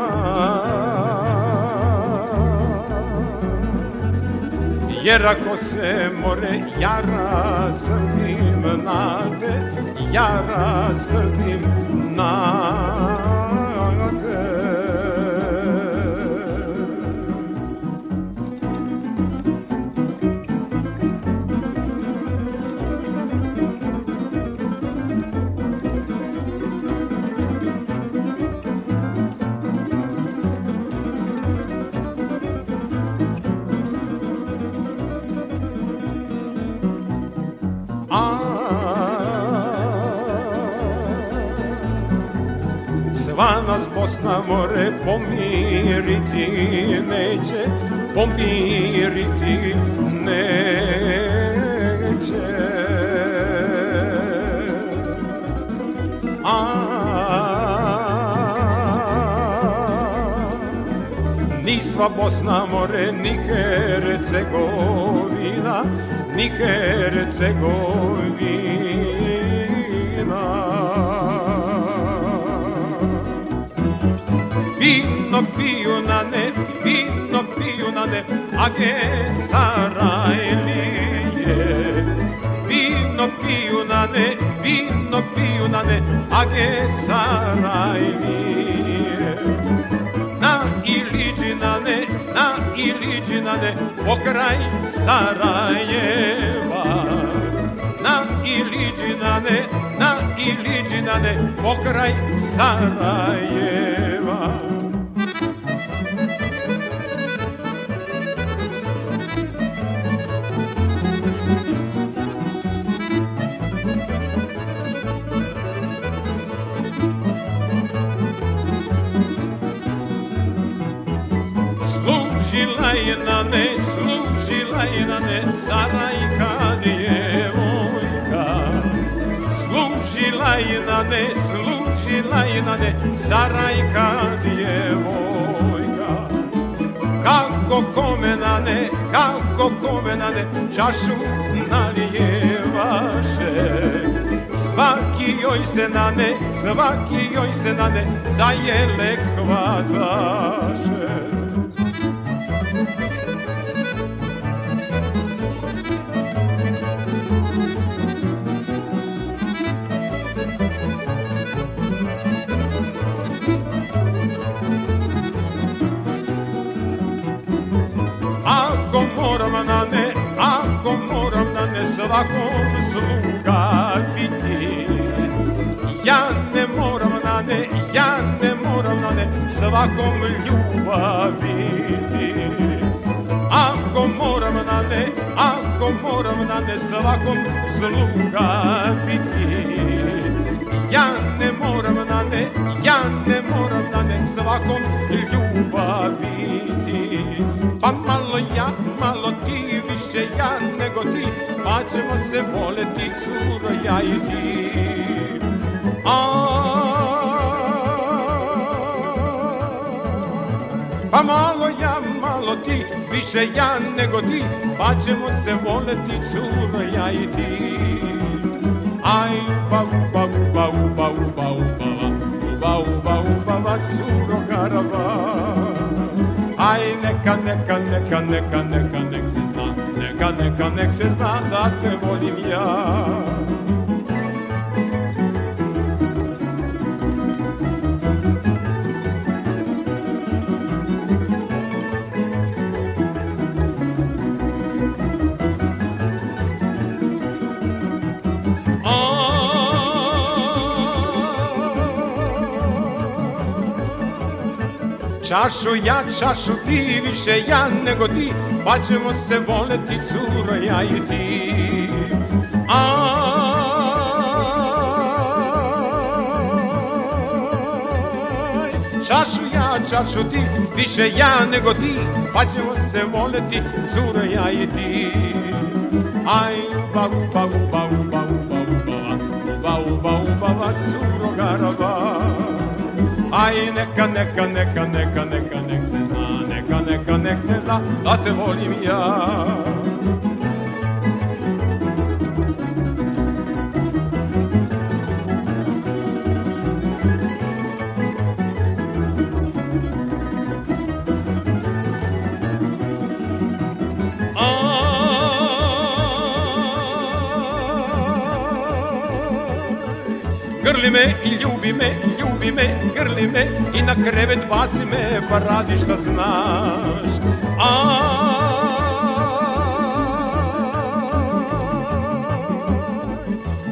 Jer ako se more jara srdim na te, jara srdim na nas na more pomiriti neće, pomiriti neće. A ni sva Bosna more, ni Hercegovina, ni Hercegovina. Ne, a ge Sarajlije. Vino piju na ne, vino piju na ne, a ge Sarajlije. Na Iliđinane, na Iliđinane, pokraj Sarajeva. Na Iliđinane, na Iliđinane, pokraj Sarajeva. Sinane, Sarajka djevojka. Kako kome na ne, kako kome na ne Čašu nalijevaše. Svaki joj se na ne, svaki joj se na ne Zajele hvataše. Svakom sluga biti. Ja ne moram na ne, ja ne moram na ne svakom ljubav biti. Ako moram na ne, ako moram na ne svakom sluga biti. Ja ne moram na ne, ja ne moram na ne svakom ljubav biti. Pa malo ja, malo ti, ja nego ti Pa ćemo se voleti curo ja i ti A Pa malo ja, malo ti, više ja nego ti Pa ćemo se voleti curo ja i ti Aj, uba, uba, uba, uba, uba, uba, uba, uba, uba, uba, curo garaba. Aj, neka, neka, neka, neka, neka, neka, nek se zna da te volim ja. Čašu ja, čašu ti, više ja nego ti, pa ćemo se voleti curo ja i ti. Aj, čašu ja, čašu ti, više ja nego ti, pa ćemo se voleti curo ja i ti. Aj, uba, uba, uba, uba, uba, uba, uba, uba, uba, uba, curo garaba. Aj neka, neka, neka, neka, neka, nek se zna, neka, neka, nek se zna, da te volim ja. Grli me i ljubi me, ljubi me, grli me i na krevet baci me, pa radi šta znaš. Aj,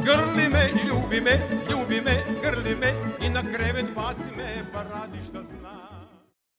grli me, ljubi me, ljubi me, grli me i na krevet baci